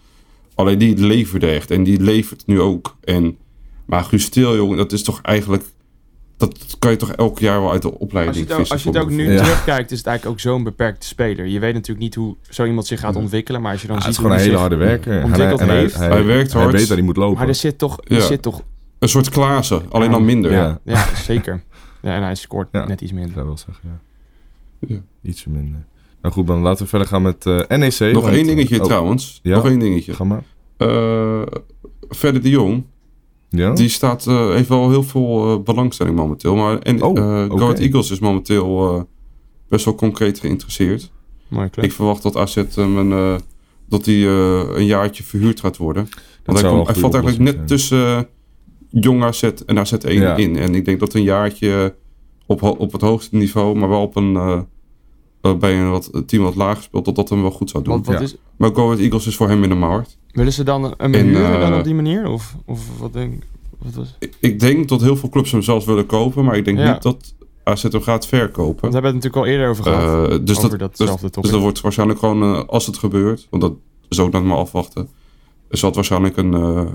Alleen die leverde echt en die levert nu ook. En, maar Guus Til, jongen, dat is toch eigenlijk... Dat kan je toch elk jaar wel uit de Als opleiding je het ook, als je het ook nu. Ja. terugkijkt, is het eigenlijk ook zo'n beperkte speler. Je weet natuurlijk niet hoe zo iemand zich gaat ontwikkelen. Maar als je dan Ja, het ziet is gewoon een hoe hele hij harde werker. ontwikkeld En hij, heeft. hij, Hij werkt Hij hard. weet waar hij moet lopen. Maar er zit toch... Er Ja. zit toch Een soort Klaassen, alleen dan minder. Ja. ja, zeker. Ja, en hij scoort Ja. net iets minder. zou wel zeggen, ja. Ja. Ietsje minder. Nou goed, dan laten we verder gaan met eh, NEC. Nog want- één dingetje oh, trouwens. Ja? Nog één dingetje. Ga maar. Eh Verder de Jong, Ja? die staat, eh, heeft wel heel veel eh, belangstelling momenteel. Maar en, Oh, eh. Go Eagles is momenteel best wel concreet geïnteresseerd. Ik verwacht dat AZ hem een, dat hij een jaartje verhuurd gaat worden. Want hij, komt- valt eigenlijk net tussen jong AZ en AZ 1 Ja. in. En ik denk dat een jaartje op, op het hoogste niveau, maar wel op een, bij een wat, een team wat lager speelt, dat dat hem wel goed zou doen. Wat, wat Ja. is, Maar Go Ahead Eagles is voor hem in de markt. willen ze dan een En, huren dan eh, op die manier? Of, of wat denk wat was? Ik- Ik denk dat heel veel clubs hem zelfs willen kopen, maar ik denk Ja. niet dat AZ hem gaat verkopen. Want we hebben het natuurlijk al eerder over gehad. Eh, dus, over dat, dus, dus dat wordt waarschijnlijk gewoon, eh, als het gebeurt, want dat is ook nog maar afwachten, zal het waarschijnlijk een eh,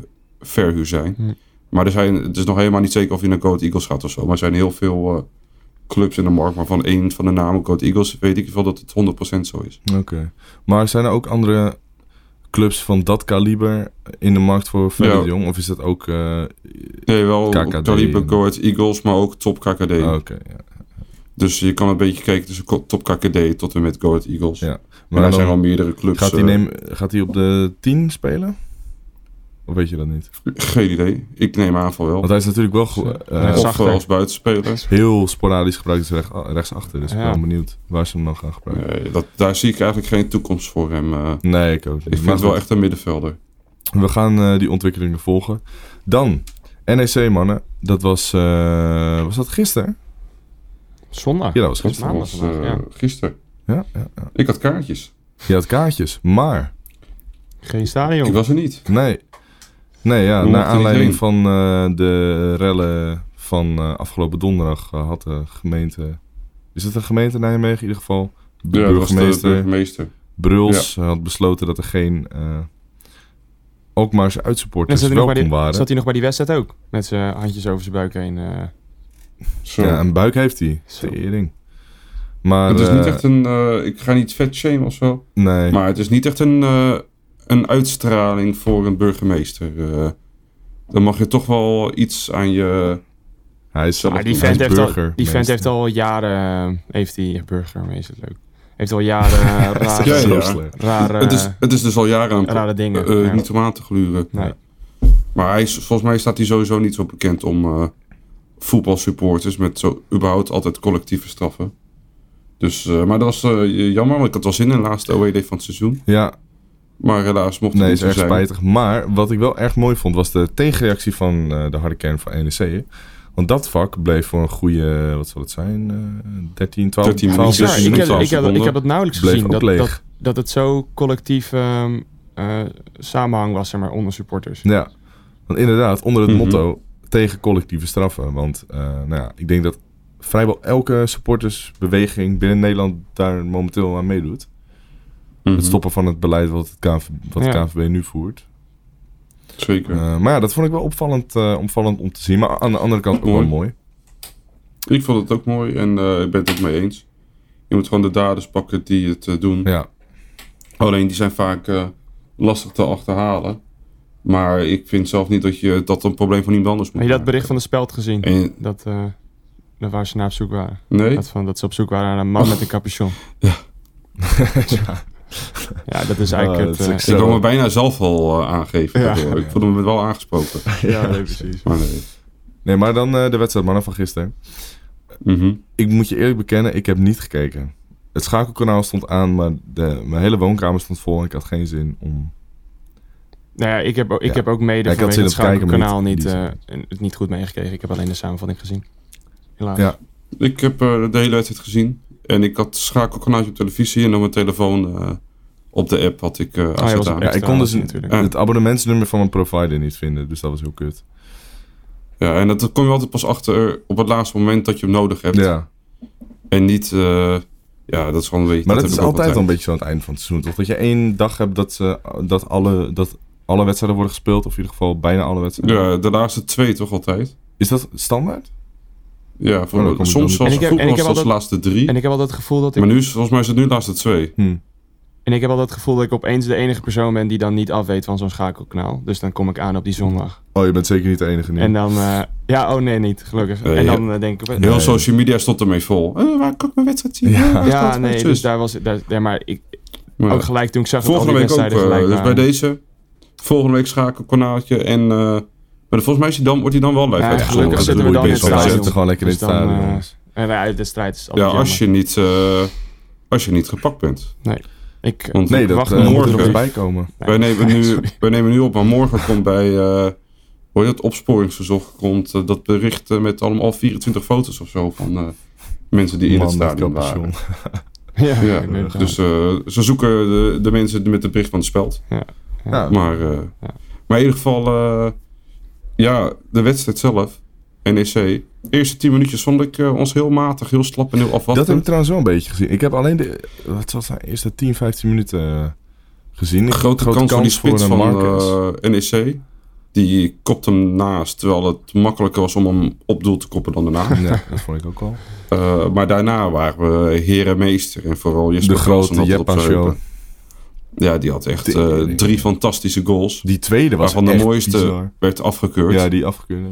verhuur zijn. Hm. Maar er zijn, het is nog helemaal niet zeker of hij naar Goat Eagles gaat of zo. Maar er zijn heel veel eh, clubs in de markt, waarvan één van de namen Goat Eagles, weet ik wel dat het 100% zo is. Oké. Maar zijn er ook andere clubs van dat kaliber in de markt voor Verder Ja. Jong? Of is dat ook... eh, Nee, wel KKD Caliber en- Goat Eagles, maar ook top KKD. oh, Oké, ja. Dus je kan een beetje kijken tussen top KKD tot en met Goat Eagles. Ja. Maar Maar er dan zijn wel meerdere clubs. gaat, hij eh, gaat hij op de 10 spelen? Of weet je dat niet? Geen idee. Ik neem aan van wel. Want hij is natuurlijk wel eh, of eh, als buitenspeler. heel sporadisch gebruikt dus recht, rechtsachter. Dus ik ben wel benieuwd waar ze hem dan gaan gebruiken. Nee, dat, daar zie ik eigenlijk geen toekomst voor hem. eh. Nee, ik ook niet. ik vind Maar het wel echt een middenvelder. We gaan eh, die ontwikkelingen volgen. Dan, NEC mannen. Dat was, eh, was dat gisteren? Zondag. Ja, dat was gisteren. maandag was vandaag, eh, ja. gisteren. Ja, ja, ja. Ik had kaartjes. Je had kaartjes, maar... Geen stadion. Ik was er niet. Nee. Nee, ja, naar aanleiding van eh, de rellen van eh, afgelopen donderdag eh, had de gemeente... Is het een gemeente Nijmegen in ieder geval? De Ja, was de burgemeester burgemeester. Bruls had besloten dat er geen eh Alkmaarse En uitsupporters zat hij, nog bij welkom die, waren. zat hij nog bij die wedstrijd ook? Met zijn handjes over zijn buik heen. eh. Zo. Ja, een buik heeft hij. Tering. Maar, het is niet echt een... eh, ik ga niet vet shame of zo. Nee. Maar het is niet echt een, eh, een uitstraling voor een burgemeester. eh. dan mag je toch wel iets aan je... hij is die hij vent, is heeft al, burger, die vent heeft al jaren... eh, heeft hij burgemeester, leuk. Heeft al jaren eh, rare, Ja, ja. rare, het, is, het is dus al jaren een rare dingen. eh, ja. niet om aan te gluren. Nee. Maar hij is, volgens mij staat hij sowieso niet zo bekend om eh, voetbalsupporters met zo überhaupt altijd collectieve straffen. Dus, eh, maar dat was eh, jammer, want ik had wel zin in de laatste OED van het seizoen. Ja, Maar helaas mocht het nee, niet is zo erg zijn. spijtig. Maar wat ik wel erg mooi vond, was de tegenreactie van eh, de harde kern van NEC. Want dat vak bleef voor een goede, wat zal het zijn, eh 13, 12, 13 12 minuten. Bizar, 13 ik, heb, ik, heb, ik heb dat nauwelijks Bleef gezien. Dat, dat, dat het zo collectief ehm, eh, samenhang was zeg maar, onder supporters. Ja, want inderdaad, onder het Mhm. motto tegen collectieve straffen. Want eh, nou ja, ik denk dat vrijwel elke supportersbeweging binnen Nederland daar momenteel aan meedoet. Mhm. Het stoppen van het beleid wat het KNV, wat Ja. de KNVB nu voert. Zeker. Eh, maar ja, dat vond ik wel opvallend, eh, opvallend om te zien. Maar aan de andere kant ook wel Mooi. mooi. Ik vond het ook mooi en eh, ik ben het ook mee eens. Je moet gewoon de daders pakken die het doen. Ja, Alleen die zijn vaak eh, lastig te achterhalen. Maar ik vind zelf niet dat je dat een probleem van iemand anders moet Heb je dat bericht van de speld gezien? En, Dat, eh dat waar ze naar op zoek waren. nee? Dat, van, dat ze op zoek waren naar een man met een capuchon. Ja. Ja, dat is eigenlijk Oh, het... dat is eh, Ik kan me bijna zelf al eh, aangeven. Ja. Ik voelde me wel aangesproken. ja, nee, precies. Maar nee. nee, maar dan eh, de wedstrijd mannen van gisteren. Mhm. Ik moet je eerlijk bekennen, ik heb niet gekeken. Het schakelkanaal stond aan, maar de, mijn hele woonkamer stond vol en ik had geen zin om... Nou ja, ik heb, ook- ik Ja. heb ook mede Ja, ik had het om te kijken, maar kanaal niet- niet, niet- eh, het niet goed meegekregen. Ik heb alleen de samenvatting gezien. Helaas. Ja. Ik heb eh, de hele wedstrijd gezien. En ik had schakelkanaaltje op televisie en op mijn telefoon eh, op de app had ik eh Oh, AZ ja, aan. ik kon dus natuurlijk. Het abonnementsnummer van mijn provider niet vinden, dus dat was heel kut. Ja, en dat kom je altijd pas achter op het laatste moment dat je hem nodig hebt. Ja, En niet, eh, ja, dat is gewoon een beetje... maar dat, is altijd wel een beetje zo aan het eind van het seizoen, toch? Dat je één dag hebt dat, ze, dat, alle, dat alle wedstrijden worden gespeeld, of in ieder geval bijna alle wedstrijden. Ja, de laatste twee toch altijd? Is dat standaard? Ja, voor, Oh, soms En ik heb- vroeger was laatste drie. En ik heb altijd het gevoel dat ik... Maar nu, volgens mij is het nu de laatste twee. Hm. En ik heb altijd het gevoel dat ik opeens de enige persoon ben die dan niet afweet van zo'n schakelkanaal. Dus dan kom ik aan op die zondag. Oh, je bent zeker niet de enige nu. En dan... eh, ja, oh nee, niet. Gelukkig. Nee, en dan eh, denk ik... Heel Nee. social media stond ermee vol. Eh, waar kan ik mijn wedstrijd zien? Ja. Nee, dus daar was... Daar, ja, maar ik, Maar ook gelijk toen ik zag dat al volgende die week ook. gelijk dus bij deze, volgende week schakelkanaaltje. En, maar volgens mij is die dan, wordt hij dan wel live Ja, uitgezonden. gelukkig dat zitten we dan in het wel. stadion. Zitten gewoon lekker in Dus het stadion, dan, eh, jongens. En ja, de strijd is Ja, als je, niet, eh, als je niet gepakt bent. Ik, Want Nee, dat wacht eh, nog moet er nog morgen. bij komen. Nee. wij, nemen nu, wij nemen nu op, maar morgen komt bij uh, hoe heet het, opsporingsverzocht komt eh, dat bericht eh, met allemaal 24 foto's of zo van eh, mensen die in het stadion waren. ja, Ja, het dus eh, ze zoeken de, de mensen met het bericht van de speld. Ja, Maar, eh, Ja. maar in ieder geval, eh, ja, de wedstrijd zelf, NEC. Eerste 10 minuutjes vond ik eh, ons heel matig, heel slap en heel afwachtend. dat heb ik trouwens wel een beetje gezien. Ik heb alleen de, wat was eerste 10, 15 minuten eh, gezien. Grote, kans voor die spits een van eh, NEC. Die kopt hem naast, terwijl het makkelijker was om hem op doel te koppen dan daarna. Ja, dat vond ik ook wel. Eh, maar daarna waren we herenmeester. En vooral Jesper De grote show. Ja, die had echt eh, drie fantastische goals. Die tweede was Waarvan de mooiste bizar. werd afgekeurd. Ja, Ja, die afgekeurd.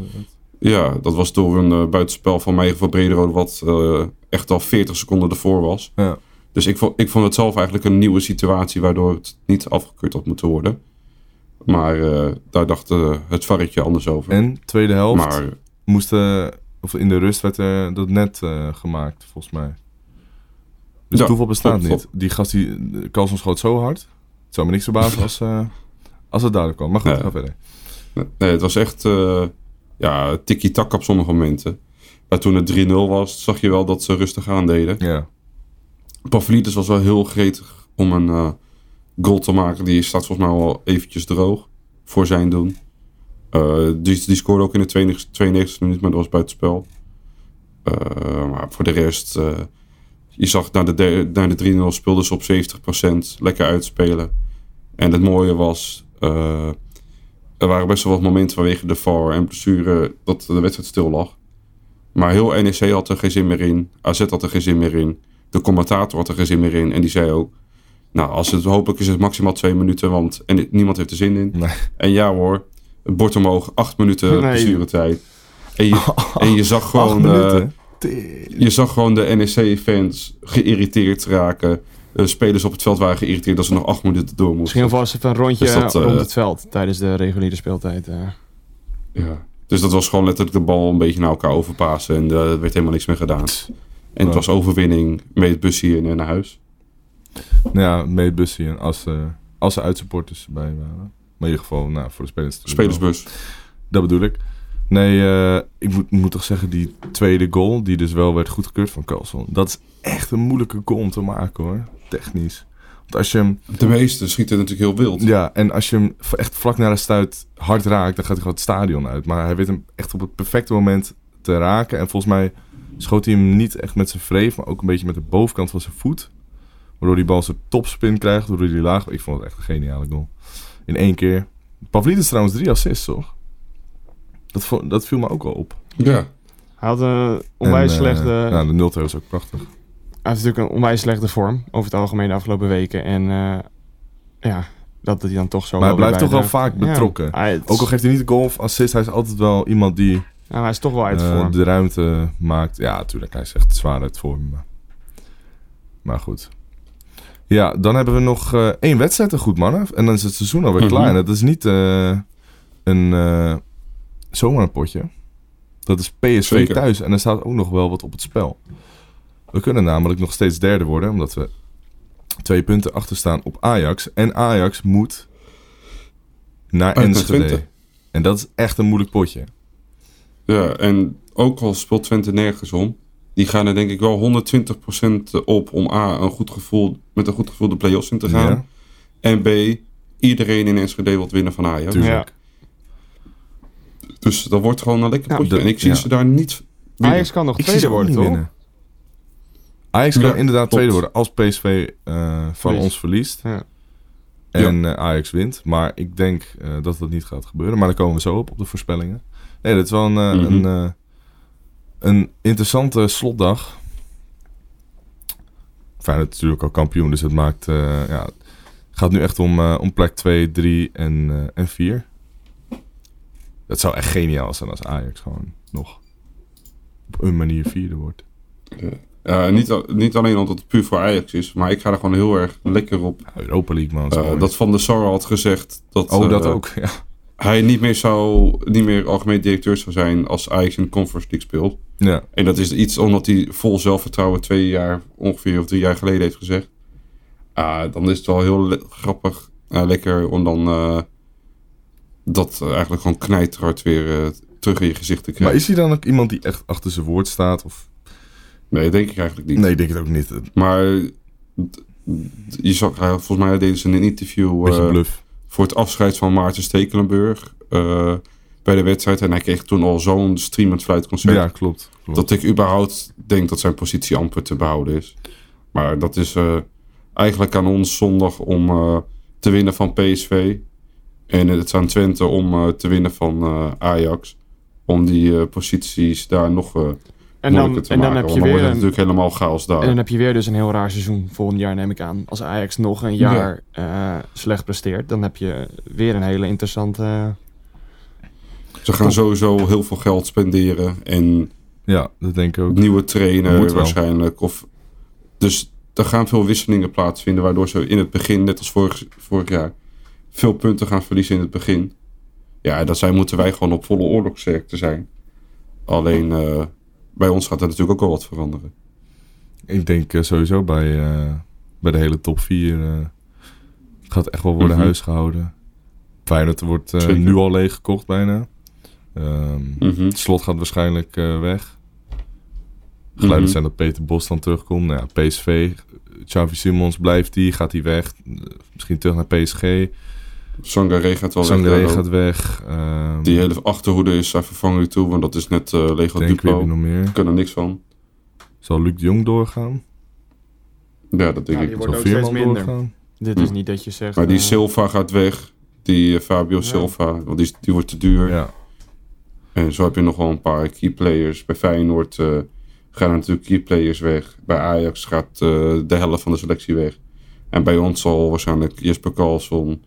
dat was door een eh, buitenspel van Meijer van Brederode... wat eh, echt al 40 seconden ervoor was. Ja. Dus ik vond, ik vond het zelf eigenlijk een nieuwe situatie... waardoor het niet afgekeurd had moeten worden. Maar daar dacht het varretje anders over. En tweede helft maar moest, eh, of in de rust werd er dat net gemaakt, volgens mij. Dus Ja, toeval bestaat niet. Die gast, die Carlson schoot zo hard. Het zou me niks verbazen als, eh, Als het duidelijk kwam. Maar goed, Nee. ga verder. Nee, het was echt eh ja, tikkie-tak op sommige momenten. Maar toen het 3-0 was, zag je wel dat ze rustig aandeden. Ja. Pavlidis was wel heel gretig om een eh, goal te maken. Die staat volgens mij wel eventjes droog voor zijn doen. Die, die scoorde ook in de 92, 92 minuut, maar dat was buitenspel. Eh maar voor de rest, je zag naar de, de, naar de 3-0 speelden ze op 70%. Lekker uitspelen. En het mooie was, eh, er waren best wel wat momenten vanwege de VAR en blessure dat de wedstrijd stil lag. Maar heel NEC had er geen zin meer in. AZ had er geen zin meer in. De commentator had er geen zin meer in. En die zei ook, nou, als het, hopelijk is het maximaal twee minuten, want en, niemand heeft er zin in. Nee. En ja hoor, het bord omhoog, acht minuten Nee. blessuretijd. En je, en je zag gewoon... je zag gewoon de NEC-fans geïrriteerd raken. Eh, spelers op het veld waren geïrriteerd dat ze nog acht minuten door moesten. Misschien alvast even een rondje Dus dat, eh, rond het veld tijdens de reguliere speeltijd. eh. Ja. Dus dat was gewoon letterlijk de bal een beetje naar elkaar overpassen. En er werd helemaal niks meer gedaan. En het was overwinning met het busje en naar huis. Nou ja, met busje en als, eh, als er uitsupporters bij waren. Maar in ieder geval, nou, voor de spelers. Spelersbus. Dat bedoel ik. Nee, eh, ik moet, moet toch zeggen, die tweede goal, die dus wel werd goedgekeurd van Carlson. Dat is echt een moeilijke goal om te maken hoor, technisch. Want als je hem, De meeste schieten natuurlijk heel wild. ja, en als je hem echt vlak naar de stuit hard raakt, dan gaat hij gewoon het stadion uit. Maar hij weet hem echt op het perfecte moment te raken. En volgens mij schoot hij hem niet echt met zijn vreef, maar ook een beetje met de bovenkant van zijn voet. Waardoor die bal zijn topspin krijgt, waardoor hij laag... Ik vond het echt een geniale goal. In één keer. Pavlidis trouwens drie assists, toch? Dat, dat viel me ook al op. Ja. Hij had een onwijs En, eh, slechte... Ja, de 0 is ook prachtig. Hij heeft natuurlijk een onwijs slechte vorm over het algemeen de afgelopen weken. En eh, ja, dat hij dan toch zo... Maar hij blijft toch wel de- vaak Ja, betrokken. hij, Ook al geeft hij niet de goal of assist, hij is altijd wel iemand die ja, hij is toch wel uit eh, de ruimte maakt. Ja, natuurlijk, hij is echt zwaar uit vorm. Maar, maar goed. Ja, dan hebben we nog eh, één wedstrijd te goed, mannen. En dan is het seizoen alweer Mhm. klaar. En dat is niet eh, een eh, zomaar een potje. Dat is PSV Zeker. thuis. En er staat ook nog wel wat op het spel. We kunnen namelijk nog steeds derde worden, omdat we twee punten achter staan op Ajax. En Ajax moet naar Uit Enschede. Twente. En dat is echt een moeilijk potje. ja, en ook al speelt Twente nergens om. Die gaan er denk ik wel 120% op om A, een goed gevoel, met een goed gevoel de play-offs in te gaan. Ja, En B, iedereen in Enschede wil winnen van Ajax. tuurlijk. Dus dat wordt gewoon een lekker Ja, potje. de- en ik zie ja. ze daar niet winnen. Ajax kan nog Ik tweede worden, toch? winnen. Ajax kan Ja, inderdaad tweede worden als PSV eh, van ons verliest. Ja. En eh, Ajax wint. Maar ik denk eh, dat dat niet gaat gebeuren. Maar daar komen we zo op, op de voorspellingen. Nee, dat is wel een, eh, Mhm. een, een interessante slotdag. Feyenoord is natuurlijk al kampioen, dus het maakt... eh, ja, het gaat nu echt om, eh, om plek 2, 3 en, eh, en 4. Dat zou echt geniaal zijn als Ajax gewoon nog op een manier vierde wordt. Ja, niet, al- niet alleen omdat het puur voor Ajax is, maar ik ga er gewoon heel erg lekker op. Europa League, man. Eh, dat Van der Sar had gezegd dat, oh, dat eh, ook. Ja. hij niet meer, zou, niet meer algemeen directeur zou zijn als Ajax in de Conference League speelt. ja. En dat is iets omdat hij vol zelfvertrouwen twee jaar ongeveer of drie jaar geleden heeft gezegd. Ah, dan is het wel heel grappig, eh, lekker om dan eh, dat eigenlijk gewoon knijterhard weer eh, terug in je gezicht te Maar krijgen. is hij dan ook iemand die echt achter zijn woord staat? Of... Nee, denk ik eigenlijk niet. Nee, ik denk het ook niet. Maar je zag, volgens mij deden ze een interview bluff. voor het afscheid van Maarten Stekelenburg eh, bij de wedstrijd. En hij kreeg toen al zo'n streamend fluitconcert. Ja, klopt. klopt. Dat ik überhaupt denk dat zijn positie amper te behouden is. Maar dat is eigenlijk aan ons zondag om te winnen van PSV. En het is aan Twente om eh, te winnen van eh, Ajax. Om die eh, posities daar nog eh En dan, moeilijker te en dan maken. heb je Want dan wordt het een, natuurlijk helemaal chaos daar. en dan heb je weer dus een heel raar seizoen volgend jaar, neem ik aan. Als Ajax nog een jaar eh, slecht presteert, dan heb je weer een hele interessante... Ze gaan sowieso heel veel geld spenderen. En Ja, dat denk ik ook. nieuwe trainer waarschijnlijk. Of, dus er gaan veel wisselingen plaatsvinden. Waardoor ze in het begin, net als vorig, vorig jaar, veel punten gaan verliezen in het begin. Ja, dat zijn, moeten wij gewoon op volle oorlogsterkte zijn. Alleen eh, bij ons gaat er natuurlijk ook wel wat veranderen. Ik denk eh, sowieso bij, eh, bij de hele top 4 gaat echt wel worden Mhm. huisgehouden. Feyenoord wordt nu al leeg gekocht bijna. Ehm, Mhm. Het slot gaat waarschijnlijk weg. Geluiden Mhm. zijn dat Peter Bos dan terugkomt. Nou ja, PSV, Xavi Simons blijft die, gaat hij weg. Misschien terug naar PSG. Sangaré gaat wel weg. Sangaré ook. gaat weg. Ehm, Die hele achterhoede is zijn vervanging toe, want dat is net eh Lego Duplo. nog meer? Ik kan er niks van. Zal Luc de Jong doorgaan? Ja, dat denk Ja, ik. die wordt Zal Veerman minder. doorgaan? Dit Hm. is niet dat je zegt... Maar die eh, Silva gaat weg. Die eh, Fabio Silva, want die, die wordt te duur. Ja. En zo heb je nog wel een paar key players. Bij Feyenoord eh, gaan er natuurlijk key players weg. Bij Ajax gaat eh, de helft van de selectie weg. En bij ons zal waarschijnlijk Jesper Karlsson,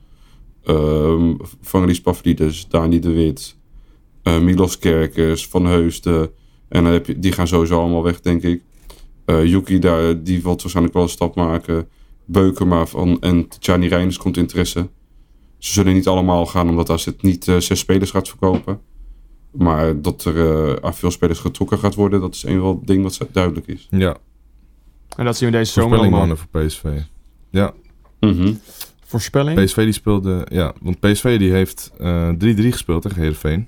ehm Vangelis Pavlidis, Dani de Wit, eh, Milos Kerkers, Van Heusden. En dan heb je, die gaan sowieso allemaal weg, denk ik. Eh Yuki, daar, die wil waarschijnlijk wel een stap maken. Beukema van, en Tjani Reinders komt interesse. Ze zullen niet allemaal gaan, omdat AZ niet eh, zes spelers gaat verkopen. Maar dat er eh, aan veel spelers getrokken gaat worden, dat is een wel ding wat duidelijk is. ja. En dat zien we deze zomer allemaal. mannen voor PSV. Ja, Mhm. Voorspelling? PSV die speelde... Ja, want PSV die heeft eh 3-3 gespeeld tegen Heerenveen.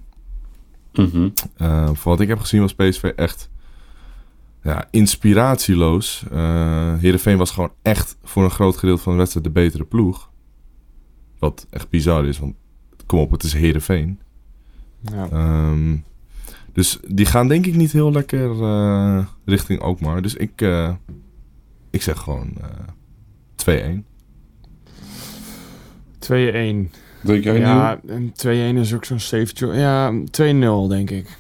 Mhm. Eh, voor wat ik heb gezien was PSV echt ja, inspiratieloos. Eh Heerenveen was gewoon echt voor een groot gedeelte van de wedstrijd de betere ploeg. Wat echt bizar is, want kom op, het is Heerenveen. Ja. Ehm, dus die gaan denk ik niet heel lekker eh, richting Alkmaar. Dus ik, eh, ik zeg gewoon eh 2-1. 2-1. Denk jij Ja, en 2-1 is ook zo'n safe choice. Ja, 2-0 denk ik.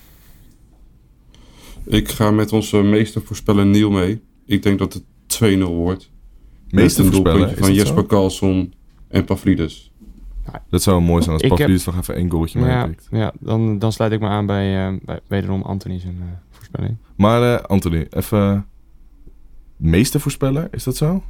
Neil? Ik ga met onze meester voorspellen Niel mee. Ik denk dat het 2-0 wordt. Meeste Met een voorspellen, doelpuntje is van Jesper? Karlsson en Pavlidis. Dat zou mooi zijn als Pavlidis nog even één goaltje Ja, meepikt. ja dan, dan sluit ik me aan bij, eh, bij wederom Anthony's uh, voorspelling. Maar eh, Anthony, even meeste voorspeller, is dat zo?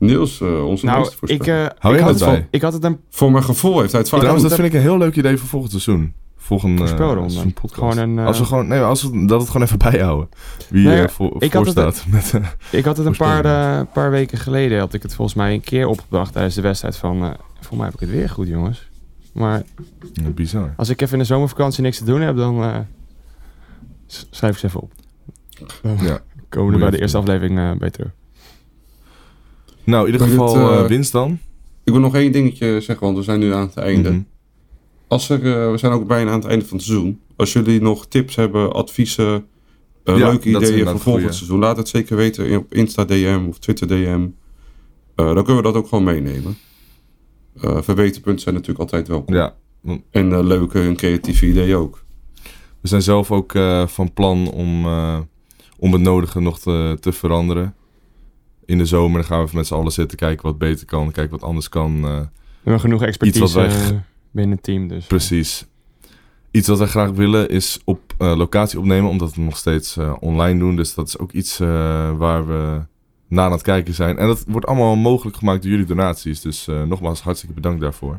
Niels, eh, onze Nou, ik, eh, Hou ik, jij had dat het, bij? ik had het een Voor mijn gevoel heeft hij het vaak Trouwens, dat vind ik een heel leuk idee voor volgend seizoen. Volgende Voorspelronde. seizoen podcast. Gewoon een, eh, als we gewoon, nee, als we dat het gewoon even bijhouden. Wie Nee, eh, voor, ik voor had het- staat. Met, eh, Ik had het een paar, eh, paar weken geleden, had ik het volgens mij een keer opgebracht tijdens de wedstrijd van, eh volgens mij heb ik het weer goed jongens. Maar ja, bizar. als ik even in de zomervakantie niks te doen heb, dan eh, schrijf ik ze even op. Ja. komen we er bij de eerste aflevering eh bij terug. Nou, in ieder Maar dit, geval eh, eh, winst dan. Ik wil nog één dingetje zeggen, want we zijn nu aan het einde. Mhm. Als er, eh, we zijn ook bijna aan het einde van het seizoen. Als jullie nog tips hebben, adviezen, Ja, leuke ideeën voor volgend seizoen, laat het zeker weten op Insta DM of Twitter DM. Dan kunnen we dat ook gewoon meenemen. Eh verbeterpunten zijn natuurlijk altijd welkom. Ja, En leuke en creatieve ideeën ook. we zijn zelf ook van plan om, om het nodige nog te, te veranderen. In de zomer dan gaan we even met z'n allen zitten, kijken wat beter kan, kijken wat anders kan. eh, We hebben genoeg expertise Iets wat wij- eh, binnen het team. Dus, Precies. Iets wat wij graag willen is op eh, locatie opnemen, omdat we nog steeds eh, online doen. Dus dat is ook iets eh, waar we naar aan het kijken zijn. En dat wordt allemaal mogelijk gemaakt door jullie donaties. Dus eh, nogmaals, hartstikke bedankt daarvoor.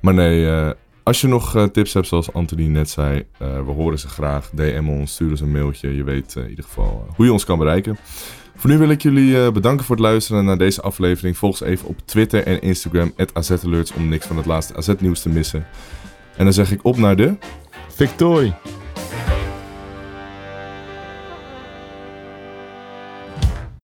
Maar nee, eh, als je nog eh, tips hebt, zoals Anthony net zei, eh, we horen ze graag. DM ons, stuur ons een mailtje. Je weet eh, in ieder geval eh, hoe je ons kan bereiken. Voor nu wil ik jullie eh, bedanken voor het luisteren naar deze aflevering. Volg ons even op Twitter en Instagram, AZAlerts, om niks van het laatste AZ-nieuws te missen. En dan zeg ik op naar de... Victorie!